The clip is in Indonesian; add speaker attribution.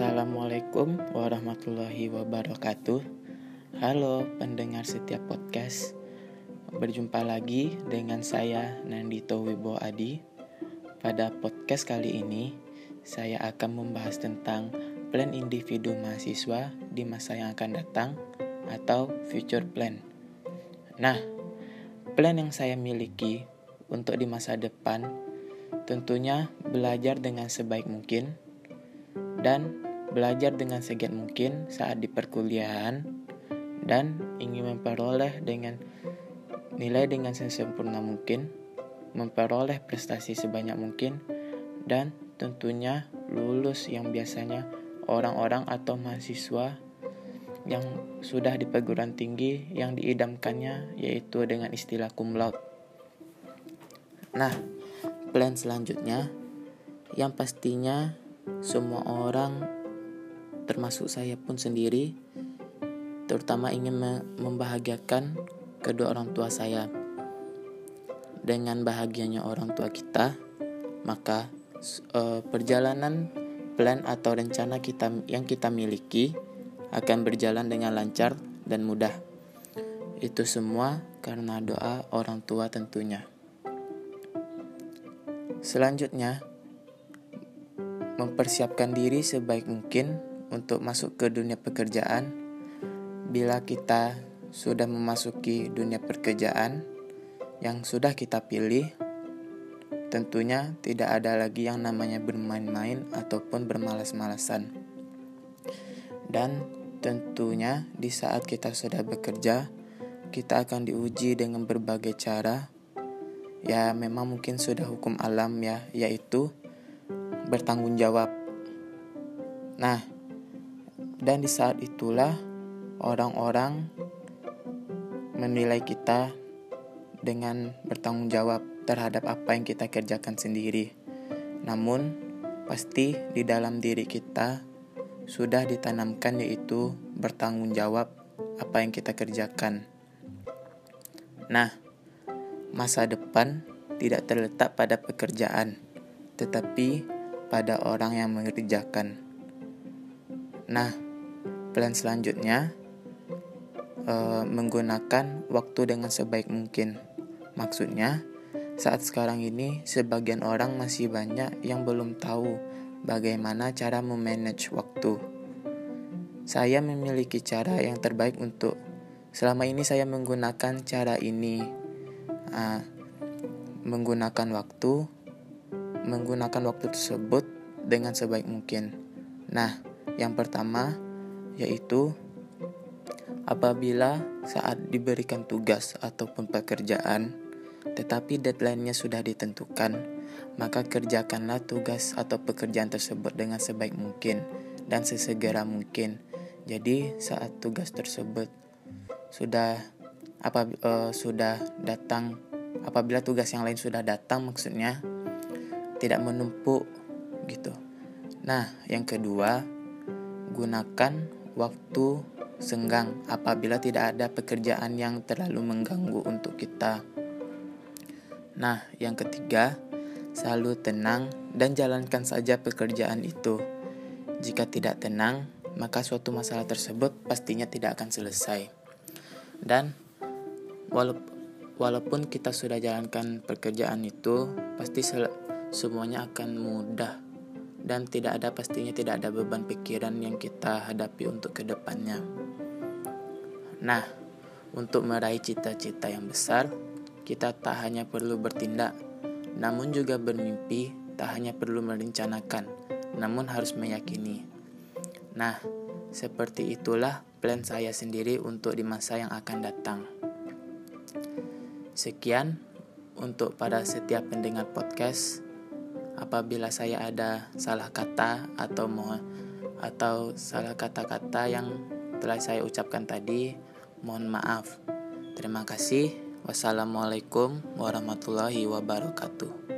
Speaker 1: Assalamualaikum warahmatullahi wabarakatuh. Halo pendengar setiap podcast. Berjumpa lagi dengan saya Nandito Wibo Adi. Pada podcast kali ini, saya akan membahas tentang plan individu mahasiswa di masa yang akan datang atau future plan. Nah, plan yang saya miliki untuk di masa depan tentunya belajar dengan sebaik mungkin dan belajar dengan segiat mungkin saat di perkuliahan dan ingin memperoleh dengan nilai dengan sesempurna mungkin, memperoleh prestasi sebanyak mungkin, dan tentunya lulus yang biasanya orang-orang atau mahasiswa yang sudah di perguruan tinggi yang diidamkannya yaitu dengan istilah cum laude. Nah, plan selanjutnya yang pastinya semua orang termasuk saya pun sendiri terutama ingin membahagiakan kedua orang tua saya. Dengan bahagianya orang tua kita maka uh, perjalanan plan atau rencana kita yang kita miliki akan berjalan dengan lancar dan mudah. Itu semua karena doa orang tua tentunya. Selanjutnya mempersiapkan diri sebaik mungkin untuk masuk ke dunia pekerjaan. Bila kita sudah memasuki dunia pekerjaan yang sudah kita pilih, tentunya tidak ada lagi yang namanya bermain-main ataupun bermalas-malasan. Dan tentunya di saat kita sudah bekerja, kita akan diuji dengan berbagai cara. Ya, memang mungkin sudah hukum alam ya, yaitu bertanggung jawab. Nah, dan di saat itulah orang-orang menilai kita dengan bertanggung jawab terhadap apa yang kita kerjakan sendiri. Namun, pasti di dalam diri kita sudah ditanamkan yaitu bertanggung jawab apa yang kita kerjakan. Nah, masa depan tidak terletak pada pekerjaan, tetapi pada orang yang mengerjakan. Nah, plan selanjutnya e, menggunakan waktu dengan sebaik mungkin. Maksudnya, saat sekarang ini sebagian orang masih banyak yang belum tahu bagaimana cara memanage waktu. Saya memiliki cara yang terbaik untuk selama ini saya menggunakan cara ini. Uh, menggunakan waktu menggunakan waktu tersebut dengan sebaik mungkin. Nah, yang pertama yaitu apabila saat diberikan tugas ataupun pekerjaan tetapi deadline-nya sudah ditentukan, maka kerjakanlah tugas atau pekerjaan tersebut dengan sebaik mungkin dan sesegera mungkin. Jadi, saat tugas tersebut sudah apa uh, sudah datang apabila tugas yang lain sudah datang maksudnya tidak menumpuk gitu. Nah, yang kedua, gunakan waktu senggang apabila tidak ada pekerjaan yang terlalu mengganggu untuk kita. Nah, yang ketiga, selalu tenang dan jalankan saja pekerjaan itu. Jika tidak tenang, maka suatu masalah tersebut pastinya tidak akan selesai. Dan walaupun kita sudah jalankan pekerjaan itu, pasti semuanya akan mudah dan tidak ada pastinya tidak ada beban pikiran yang kita hadapi untuk ke depannya. Nah, untuk meraih cita-cita yang besar, kita tak hanya perlu bertindak, namun juga bermimpi, tak hanya perlu merencanakan, namun harus meyakini. Nah, seperti itulah plan saya sendiri untuk di masa yang akan datang. Sekian untuk pada setiap pendengar podcast apabila saya ada salah kata atau mau atau salah kata-kata yang telah saya ucapkan tadi, mohon maaf. Terima kasih. Wassalamualaikum warahmatullahi wabarakatuh.